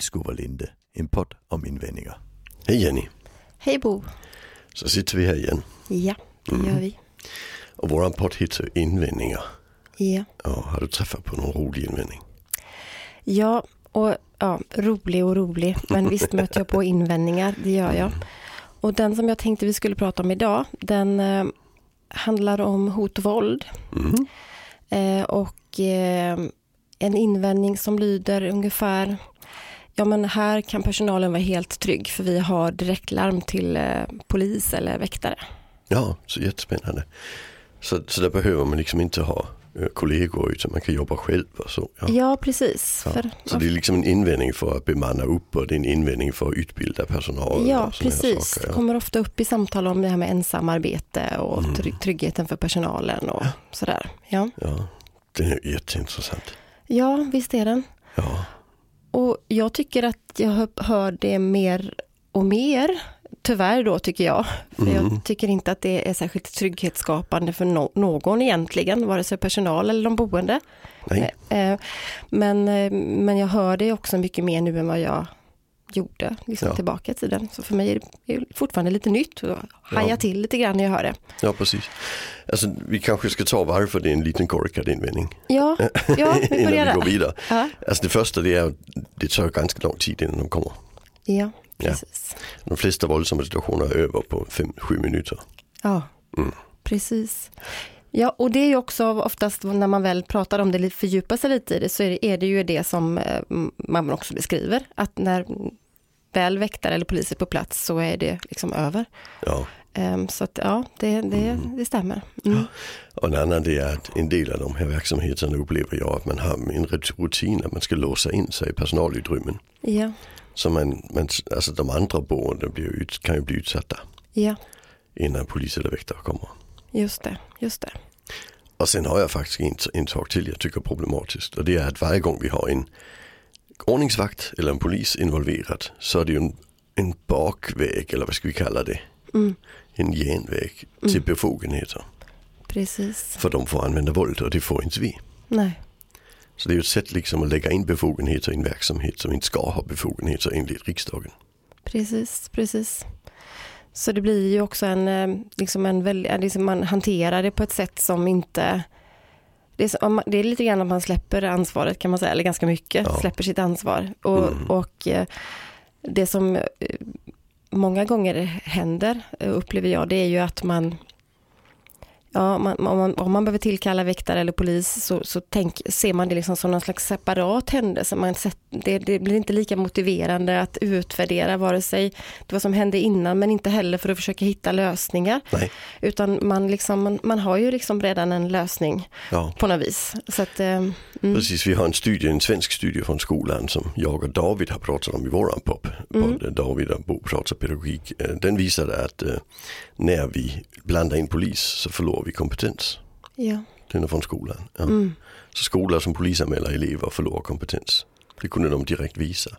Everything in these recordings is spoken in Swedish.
Vildskov och Linde, en podd om invändningar. Hej Jenny, Hej Bo. så sitter vi här igen. Ja, det gör vi. Och våran podd heter Invändningar. Ja. Ja, har du träffat på någon rolig invändning? ja, och ja, rolig och rolig. Men visst möter jag på invändningar, det gör jag. Och den som jag tänkte vi skulle prata om idag, den eh, handlar om hot och våld. Mm. Eh, och eh, en invändning som lyder ungefär Ja men här kan personalen vara helt trygg för vi har direktlarm till eh, polis eller väktare. Ja, så jättespännande. Så, så där behöver man liksom inte ha eh, kollegor utan man kan jobba själv och så. Ja. Ja precis. Ja. För, Så det är liksom en invändning för att bemanna upp och det är en invändning för att utbilda personal. Ja, precis. Saker, Det ja. kommer ofta upp i samtal om det här med ensamarbete och Mm. try- tryggheten för personalen och sådär. Ja. ja, det är jätteintressant. ja, visst är den. Och jag tycker att jag hör- det mer och mer. Tyvärr då tycker jag. För Mm. jag tycker inte att det är särskilt trygghetsskapande för no- någon egentligen, vare sig personal eller de boende. nej, Eh, Men, eh, men jag hör det också mycket mer nu än vad jag gjorde liksom Ja. tillbaka i tiden. Så för mig är det fortfarande lite nytt och hajar Ja. till lite grann när jag hör det. ja precis. Alltså, vi kanske ska ta varför det är en liten korkad invändning. Ja, ja vi innan börjar vi går vidare. Ja, Alltså det första det är att det tar ganska lång tid innan de kommer. ja Ja. precis. De flesta våldsamma situationer är över på 5-7 minuter. Ja, Mm. precis. Ja, och det är ju också oftast när man väl pratar om det, fördjupar sig lite i det, så är det, är det ju det som eh, man också beskriver, att när väl väktare eller poliser på plats så är det liksom över. Ja. Ehm, Så att ja, det, det, det stämmer. Mm. Och en annan det är att en del av de här verksamheterna upplever jag att man har en rutin att man ska låsa in sig i personalutrymmen. Ja, Så man, man, alltså de andra boende blir ut, kan ju bli utsatta ja, innan polis eller väktare kommer. just det, just det. Och sen har jag faktiskt en, en sak till jag tycker är problematiskt och det är att varje gång vi har en ordningsvakt eller en polis involverad så är det ju en, en bakväg eller vad ska vi kalla det? Mm. En genväg till befogenheter. Precis. För de får använda våld och det får inte vi. Nej, Så det är ju ett sätt liksom att lägga in befogenheter i en verksamhet som inte ska ha befogenheter enligt riksdagen. precis, precis. Så det blir ju också en, eh, liksom en väldigt, liksom man hanterar det på ett sätt som inte det är, så- det är lite grann att man släpper ansvaret kan man säga, eller ganska mycket, Ja. släpper sitt ansvar. Och, Mm. och eh, det som eh, många gånger händer, eh, upplever jag, det är ju att man Ja, man, om, man, om man behöver tillkalla väktare eller polis så, så tänk, ser man det liksom som någon slags separat händelse. Man sett, det, det blir inte lika motiverande att utvärdera vare sig det vad som hände innan men inte heller för att försöka hitta lösningar. Nej, Utan man, liksom, man, man har ju liksom redan en lösning ja. på något vis. Att, eh, mm, Precis, vi har en studie, en svensk studie från skolan som jag och David har pratat om i våran pop. Mm. Podd, David och Bo pratar pedagogik. Eh, Den visade att eh, när vi blandar in polis så förlorar vi kompetens. ja. Den är från skolan. Ja. Mm, Så skolor som polisanmäler elever förlorar kompetens. Det kunde de direkt visa.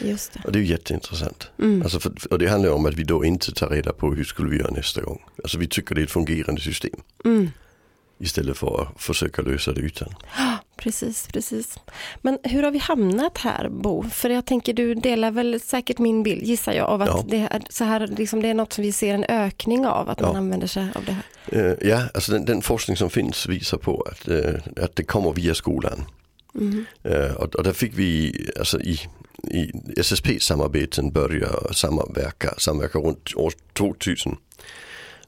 just det. Och det är ju jätteintressant. Mm, Alltså för, och det handlar om att vi då inte tar reda på hur skulle vi göra nästa gång. Alltså vi tycker det är ett fungerande system. mm. Istället för att försöka lösa det utan. Precis, precis. Men hur har vi hamnat här Bo? För jag tänker du delar väl säkert min bild, gissar jag, av att Ja. det, är, så här, liksom, det är något som vi ser en ökning av, att man Ja. använder sig av det här. Eh, ja, alltså den, den forskning som finns visar på att, eh, att det kommer via skolan. Mm. Och, och där fick vi alltså i, i SSP-samarbeten börja samverka, samverka runt år 2000.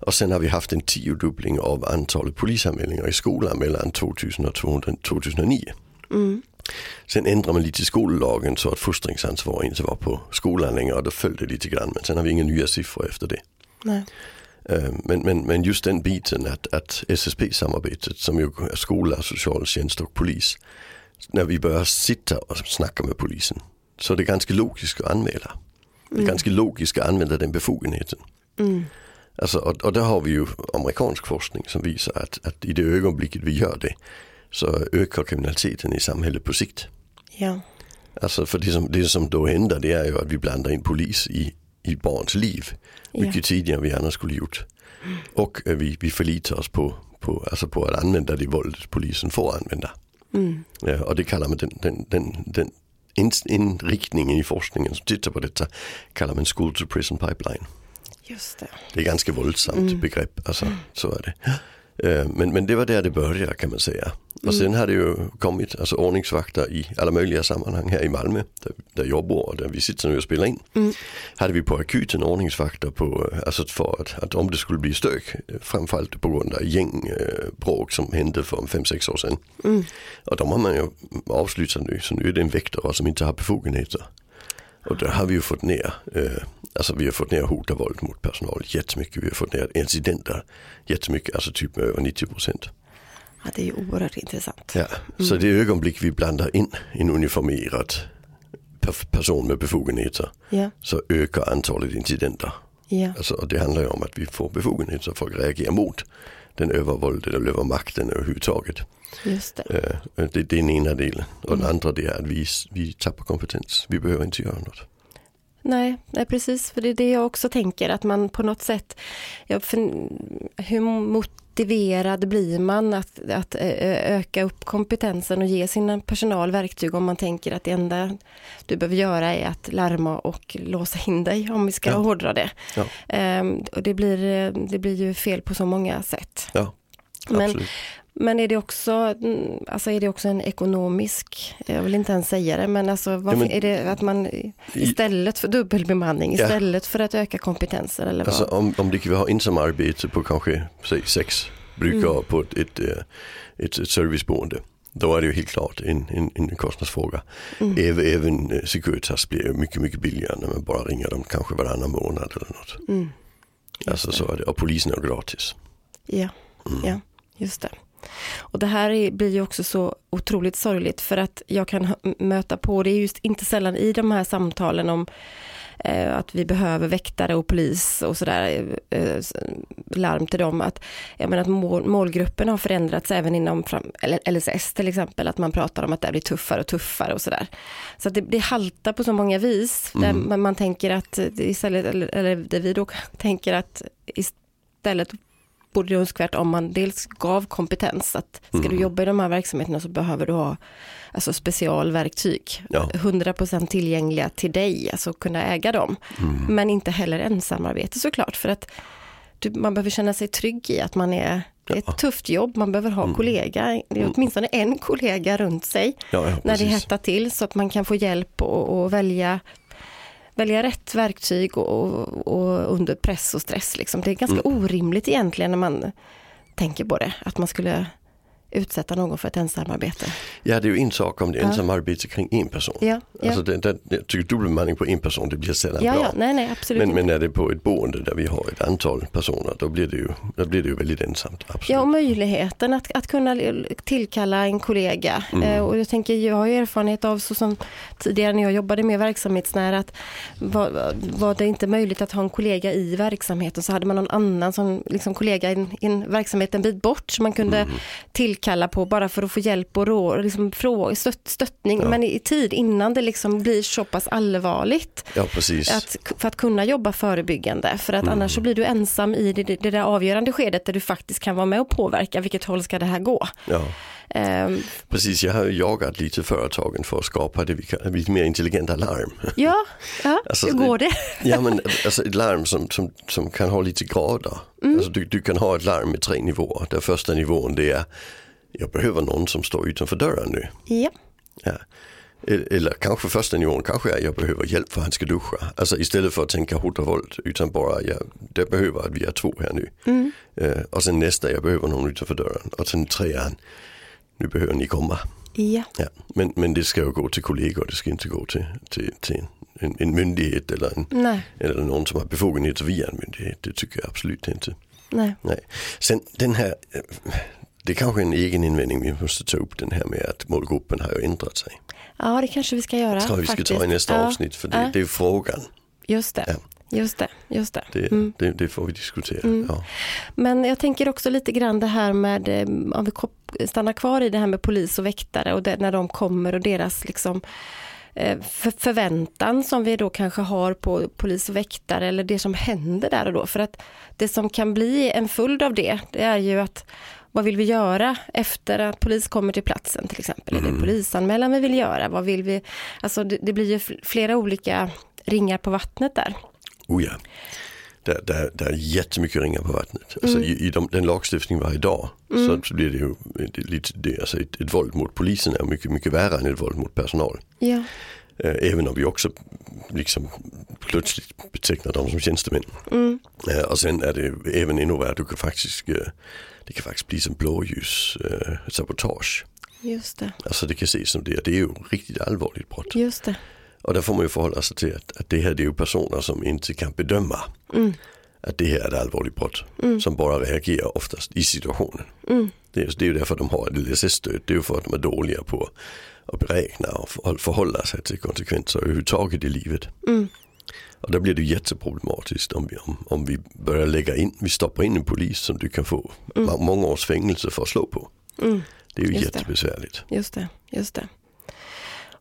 Och sen har vi haft en tiodubbling av antalet polisanmälningar i skolan mellan 2000 och 200 2009. Mm. Sen ändrade man lite skollagen så att fostringsansvar inte var på skolan längre och då följde lite grann. Men sen har vi inga nya siffror efter det. Nej. Eh, Men, men, men just den biten att, att SSP-samarbetet som ju är skola, socialtjänst och polis. När vi börjar sitta och snacka med polisen så är det ganska logiskt att anmäla. Det är ganska logiskt att använda den befogenheten. Mm. Alltså, och, och där har vi ju amerikansk forskning som visar att, att i det ögonblicket vi gör det så ökar kriminaliteten i samhället på sikt. Ja. Alltså för det som, det som då händer det är ju att vi blandar in polis i, i barns liv mycket Ja. tidigare än vi annars skulle gjort. Och eh, vi, vi förlitar oss på, på, alltså på att använda det våld polisen får använda. Mm. Ja, och det kallar man den, den, den, den inriktningen i forskningen som tittar på detta kallar man school to prison pipeline. Just det. Det är ganska våldsamt begrepp, alltså, så är det. Eh, Men, men det var där det började kan man säga. Och sen har det ju kommit alltså, ordningsvakter i alla möjliga sammanhang här i Malmö, där, där jag bor och där vi sitter nu och spelar in. Hade vi på akuten ordningsvakter på, eh, alltså för att, att om det skulle bli stök, eh, framförallt på grund av gängbråk som hände för 5-6 år sedan. Och de har man ju avslutat nu, så nu är det en väktare som inte har befogenheter. Och där har vi ju fått ner, eh, alltså vi har fått ner hot och våld mot personal jättemycket. Vi har fått ner incidenter jättemycket, alltså typ med över 90 procent. Ja, det är ju oerhört intressant. Ja, så det ögonblick vi blandar in en uniformerad per- person med befogenheter Ja, så ökar antalet incidenter. ja, Alltså, och det handlar ju om att vi får befogenheter för att reagera mot den övervåldet eller övermakten överhuvudtaget. just det. Eh, Det, det är den ena delen. Och den andra det är att vi, vi tappar kompetens. Vi behöver inte göra något. Nej, nej, precis. För det är det jag också tänker, att man på något sätt... Ja, för, hur motiverad blir man att, att öka upp kompetensen och ge sin personal verktyg om man tänker att det enda du behöver göra är att larma och låsa in dig, om vi ska Ja. hårdra det. Ja. Ehm, och det, blir, det blir ju fel på så många sätt. Ja, Men-. Men är det också, mm, alltså är det också en ekonomisk, jag vill inte ens säga det, men alltså vad, Ja, men- är det att man istället för dubbelbemanning, Ja. istället för att öka kompetensen eller Alltså vad? om, om det kan vi ha ensamarbete på kanske säg, sex brukare Mm. på ett, ett, eh, ett, ett serviceboende. Då är det ju helt klart en, en, en kostnadsfråga. Mm. Även, även eh, Securitas blir mycket, mycket billigare när man bara ringer dem kanske varannan månad eller något. Mm. Alltså så är det. Och polisen är gratis. Ja, Mm. ja, just det. Och det här är, blir ju också så otroligt sorgligt för att jag kan möta på, det är just inte sällan i de här samtalen om eh, att vi behöver väktare och polis och sådär, eh, s- larm till dem, att, jag menar att mål, målgruppen har förändrats även inom fram, LSS till exempel, att man pratar om att det blir tuffare och tuffare och sådär. Så att det, det haltar på så många vis, där man, tänker att det istället, eller, eller där vi då tänker att istället borde det önskvärt om man dels gav kompetens, att ska du jobba i de här verksamheterna så behöver du ha alltså specialverktyg, Ja. 100% tillgängliga till dig, alltså kunna äga dem. Men inte heller ensamarbete såklart, för att du, man behöver känna sig trygg i att man är, det är ett tufft jobb, man behöver ha kollega, det är åtminstone en kollega runt sig Ja, ja, när det hettar till så att man kan få hjälp och, och välja välja rätt verktyg och, och, under press och stress. Liksom. Det är ganska Mm. orimligt egentligen när man tänker på det, att man skulle utsätta någon för ett ensamarbete. Ja, det är ju en sak om det är ensamarbete kring en person. Ja, ja. Alltså det, det, jag tycker dubbelbemanning på en person det blir sällan ja, bra. ja, nej, nej, absolut Men, inte. men när det är på ett boende där vi har ett antal personer då blir det ju, då blir det ju väldigt ensamt. Absolut. Ja, och möjligheten att, att kunna tillkalla en kollega. Mm. Eh, och jag tänker, jag har ju erfarenhet av så som tidigare när jag jobbade mer verksamhetsnära, att var, var det inte möjligt att ha en kollega i verksamheten så hade man någon annan som liksom kollega i en, verksamhet en bit bort som man kunde Mm. Tillkalla på bara för att få hjälp och råd, liksom fråga, stött, stöttning, men i tid innan det liksom blir så pass allvarligt. Ja, precis. Att, för att kunna jobba förebyggande. För Mm. att annars så blir du ensam i det, det där avgörande skedet där du faktiskt kan vara med och påverka vilket håll ska det här gå. Ja, Ehm, precis. Jag har jagat lite företagen för att skapa det vi kan, lite mer intelligenta larm. ja, ja Alltså, hur går det? Ja men alltså ett larm som, som, som kan ha lite grader. Mm. Alltså, du, du kan ha ett larm med tre nivåer. Den första nivån det är jag behöver någon som står utanför dörren nu. Ja, Ja. Eller, eller kanske första nivån kanske är jag behöver hjälp för han ska duscha. Alltså istället för att tänka hot och våld utan bara jag, det behöver att vi är två här nu. Mm. Eh, och sen nästa jag behöver någon utanför dörren. Och sen trean nu behöver ni komma. ja, Ja. Men, men det ska ju gå till kollegor, det ska inte gå till, till, till en, en myndighet eller, en, nej, eller någon som har befogenheter via en myndighet. Det tycker jag absolut inte. nej, Nej. Sen den här, det är kanske en egen invändning vi måste ta upp den här med att målgruppen har ju ändrat sig. ja det kanske vi ska göra. Jag tror vi ska faktiskt. ta i nästa ja, avsnitt för det, ja, det är frågan. Just det, Ja. just det, just det. Det, Mm. det, det får vi diskutera. Ja. Men jag tänker också lite grann det här med, eh, om vi stannar kvar i det här med polis och väktare och det, när de kommer och deras liksom eh, för, förväntan som vi då kanske har på polis och väktare eller det som händer där och då. För att det som kan bli en följd av det, det är ju att vad vill vi göra efter att polis kommer till platsen till exempel? Är det polisanmälan vi vill göra? Vad vill vi? Alltså det, det blir ju flera olika ringar på vattnet där. Oh ja. Det, det, det är jättemycket ringar på vattnet. Alltså Mm. i, i de, den lagstiftning vi har idag så, så blir det ju lite, det, alltså ett, ett våld mot polisen är mycket, mycket värre än ett våld mot personal. Ja, Eh, Även om vi också liksom plötsligt betecknar dem som tjänstemän. mm. Eh, Och sen är det även ännu värre, du kan faktiskt, eh, det kan faktiskt bli som blåljus eh, sabotage. just det. Alltså det kan ses som det, det är ju riktigt allvarligt brott. Just det. Och där får man ju förhålla sig till att, att det här det är ju personer som inte kan bedöma Mm. att det här är ett allvarligt brott. Mm. Som bara reagerar oftast i situationen. Mm. Det är, det är ju därför de har LSS-stöd. Det är ju för att de är dåliga på att beräkna och för- förhålla sig till konsekvenser överhuvudtaget i livet. Mm. Och då blir det jätteproblematiskt om vi, om, om vi börjar lägga in, vi stoppar in en polis som du kan få må- många års fängelse för att slå på. Mm. Det är ju Just det. jättebesvärligt. Just det, just det.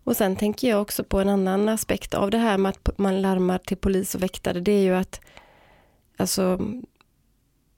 Och sen tänker jag också på en annan aspekt av det här med att man larmar till polis och väktare. Det är ju att alltså,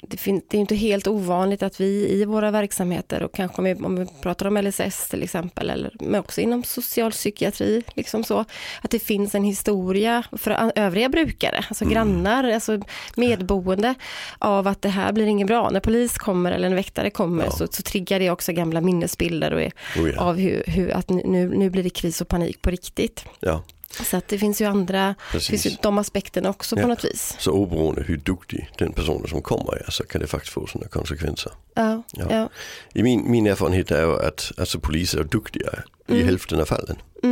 det, fin- det är inte helt ovanligt att vi i våra verksamheter och kanske om vi, om vi pratar om LSS till exempel, eller, men också inom socialpsykiatri, liksom så, att det finns en historia för övriga brukare, alltså grannar, alltså medboende, av att det här blir inget bra. När polis kommer eller en väktare kommer Ja. så, så triggar det också gamla minnesbilder och är, Oh ja. av hur, hur att nu, nu blir det kris och panik på riktigt. ja, Så att det finns ju andra, finns ju de aspekterna också Ja. på något vis. Så oberoende hur duktig den personen som kommer är så kan det faktiskt få sådana konsekvenser. Ja, Ja. I min, min erfarenhet är ju att alltså, poliser är duktiga i hälften av fallen. Mm.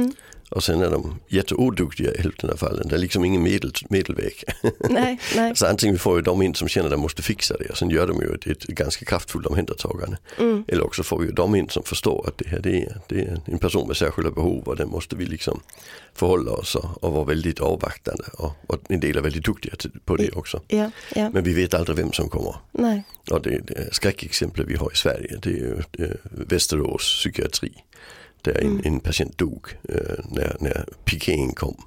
Och sen är de jätteoduktiga i hälften av fallen. Det är liksom ingen medel, medelväg. Nej, nej. Så antingen får ju de in som känner att de måste fixa det och sen gör de ju ett, ett ganska kraftfullt omhändertagande. Mm. Eller också får ju de in som förstår att det här det är, det är en person med särskilda behov och den måste vi liksom förhålla oss och, och vara väldigt avvaktande. Och, och en del är väldigt duktiga på det också. Ja, ja. Men vi vet aldrig vem som kommer. Nej. Och det, det skräckexempel vi har i Sverige det är ju det, Västerås psykiatri. Där en, en patient dog eh, när, när piketen kom.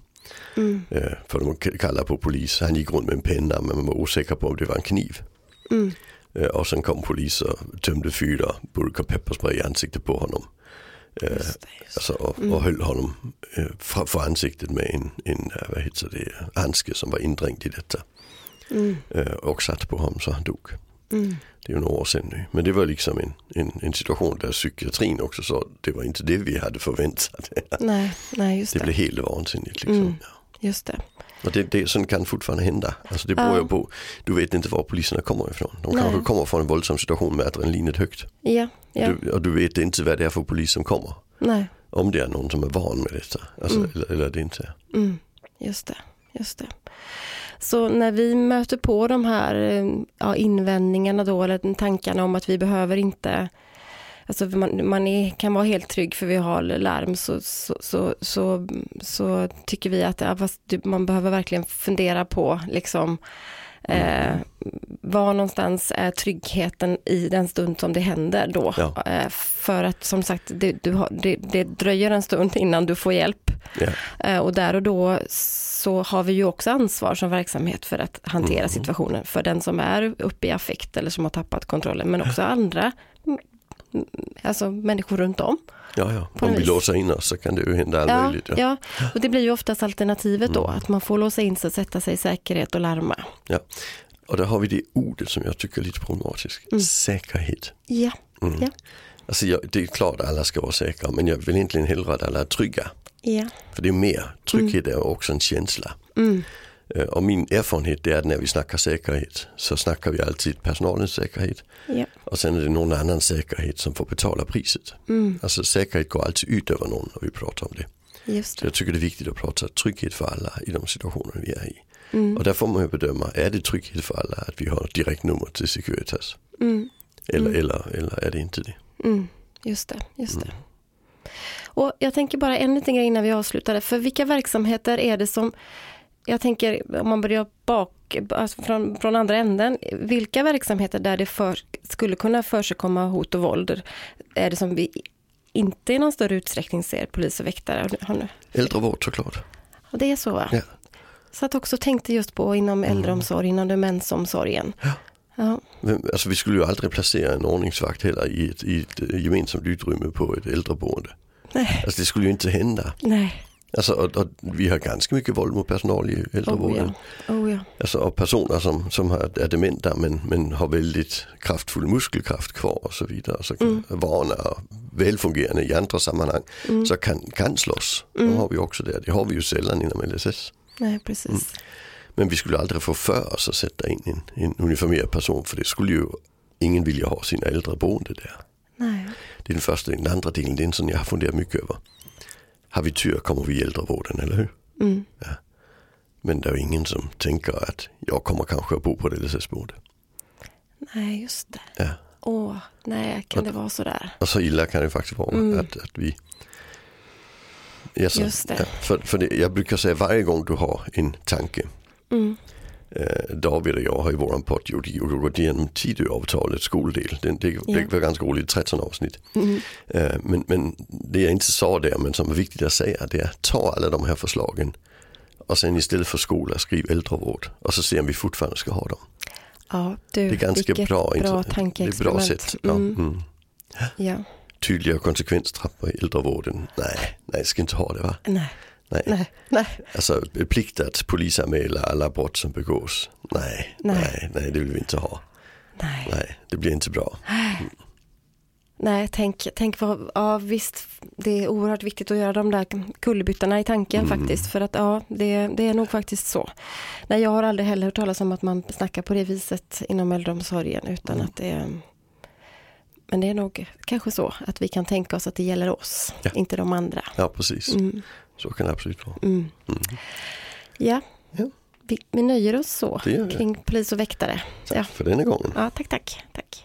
Mm. Eh, för de kallade på polis. Han gick runt med en penna men man var osäker på om det var en kniv. Mm. Eh, och sen kom polis och tömde fyra burkar pepparspray i ansiktet på honom. Eh, alltså, och, och höll honom eh, framför ansiktet med en, en vad heter det, handske som var indränkt i detta. Mm. Och satte på honom så han dog. Mm. Det är ju några år sedan nu. Men det var liksom en, en, en situation där psykiatrin också sa det var inte det vi hade förväntat. Nej, nej, just Det det. blev helt vansinnigt liksom. Mm. Just det. Och det, det, sånt kan fortfarande hända. Alltså det beror Ja. på, du vet inte var poliserna kommer ifrån. De Nej. kanske kommer från en våldsam situation med adrenalinet högt. Ja, ja. Du, och du vet inte vad det är för polis som kommer. Nej. Om det är någon som är van med detta. Alltså, Mm. eller, eller det inte är. Mm. Just det, just det. Så när vi möter på de här eh, ja, invändningarna då, eller tankarna om att vi behöver inte Alltså man, man är, kan vara helt trygg för vi har larm så, så, så, så, så tycker vi att ja, man behöver verkligen fundera på liksom eh, var någonstans är tryggheten i den stund som det händer då. Ja. Eh, för att som sagt det, du har, det, det dröjer en stund innan du får hjälp. Ja. Eh, Och där och då så har vi ju också ansvar som verksamhet för att hantera Mm. situationen för den som är uppe i affekt eller som har tappat kontrollen men också andra alltså människor runt om. Ja, ja. Om vi vis. låser in oss så kan det ju hända allt Ja, möjligt. Ja. ja, och det blir ju oftast alternativet då Mm. att man får låsa in sig, sätta sig i säkerhet och larma. Och där har vi det ordet som jag tycker är lite problematiskt. Mm. Säkerhet. Ja, Mm. Ja. Alltså jag, det är klart att alla ska vara säkra men jag vill egentligen hellre att alla är trygga. ja, För det är mer, trygghet är också en känsla. mm, Eh, Och min erfarenhet är att när vi snackar säkerhet så snackar vi alltid personalens säkerhet. ja, Och sen är det någon annan säkerhet som får betala priset. mm, Alltså säkerhet går alltid ut över någon när vi pratar om det. just Så det. jag tycker det är viktigt att prata trygghet för alla i de situationer vi är i. Mm, Och där får man ju bedöma, är det trygghet för alla att vi har direktnummer till Securitas? mm, Eller, Mm. eller, eller är det inte det? mm, just det, just det. Och jag tänker bara en liten grej innan vi avslutar. För vilka verksamheter är det som, jag tänker om man börjar bak, alltså från, från andra änden, vilka verksamheter där det för, skulle kunna försigkomma hot och våld är det som vi inte i någon större utsträckning ser polis och väktare? Äldrevård såklart. Och det är så va? Ja. Så att också tänkte just på inom äldreomsorg, inom demensomsorgen. Ja. Ja. Alltså vi skulle ju aldrig placera en ordningsvakt heller i ett, i ett eh, gemensamt utrymme på ett äldreboende. Nej. Alltså det skulle ju inte hända. Nej. Alltså, och, och vi har ganska mycket våld mot personal i Oh äldrevården. ja. Oh ja. Alltså, och personer som, som har, är dementa men, men har väldigt kraftfull muskelkraft kvar och så vidare. Så kan, Mm. Vana och välfungerande i andra sammanhang. Mm. Så kan, kan slåss. Mm. De har vi också där. Det har vi ju sällan inom LSS. Nej, precis. Men vi skulle aldrig få för oss att sätta in en, en uniformerad person för det skulle ju ingen vilja ha sina äldreboende där. Nej. Det är den första delen. Den andra delen det är en sån jag har funderat mycket över. Har vi tur kommer vi i äldrevården, eller hur? Mm. Men det är ingen som tänker att jag kommer kanske att bo på ett LSS-boende. Nej, just det. Ja. Åh, nej, kan det vara så där? Och så illa kan det faktiskt vara Mm. att, att vi... Så, Just det. För för det, jag brukar säga varje gång du har en tanke. Mm. Eh, David och jag har i våran podd gjort, gått igenom Tidöavtalets skoldel. Det, det, det Ja. var ganska roligt, 13 avsnitt. Mm. Eh, men, men det jag inte sa där men som är viktigt att säga det är ta alla de här förslagen och sen istället för skola skriv äldrevård och så se om vi fortfarande ska ha dem. Ja, du, Det är ganska bra, bra inte- det är tankeexperiment. bra sätt. Ja, Mm. mm. Ja. Tydliga konsekvenstrappor i äldrevården. Nej, nej, ska inte ha det va? Nej, Nej. nej, nej. Alltså plikt att polisanmäla alla brott som begås. Nej, nej, Nej. nej, det vill vi inte ha. Nej, Nej, det blir inte bra. nej tänk, tänk vad, ja visst, det är oerhört viktigt att göra de där kullerbyttorna i tanken Mm. faktiskt. För att ja, det, det är nog faktiskt så. Nej, jag har aldrig heller hört talas om att man snackar på det viset inom äldreomsorgen utan Mm. att det är men det är nog kanske så att vi kan tänka oss att det gäller oss, Ja. inte de andra. Ja, precis. Mm. Så kan det absolut vara. Mm. Mm. Ja, Ja. Vi, vi nöjer oss så kring polis och väktare. Tack Ja. för denna gången. Ja, tack, tack, tack.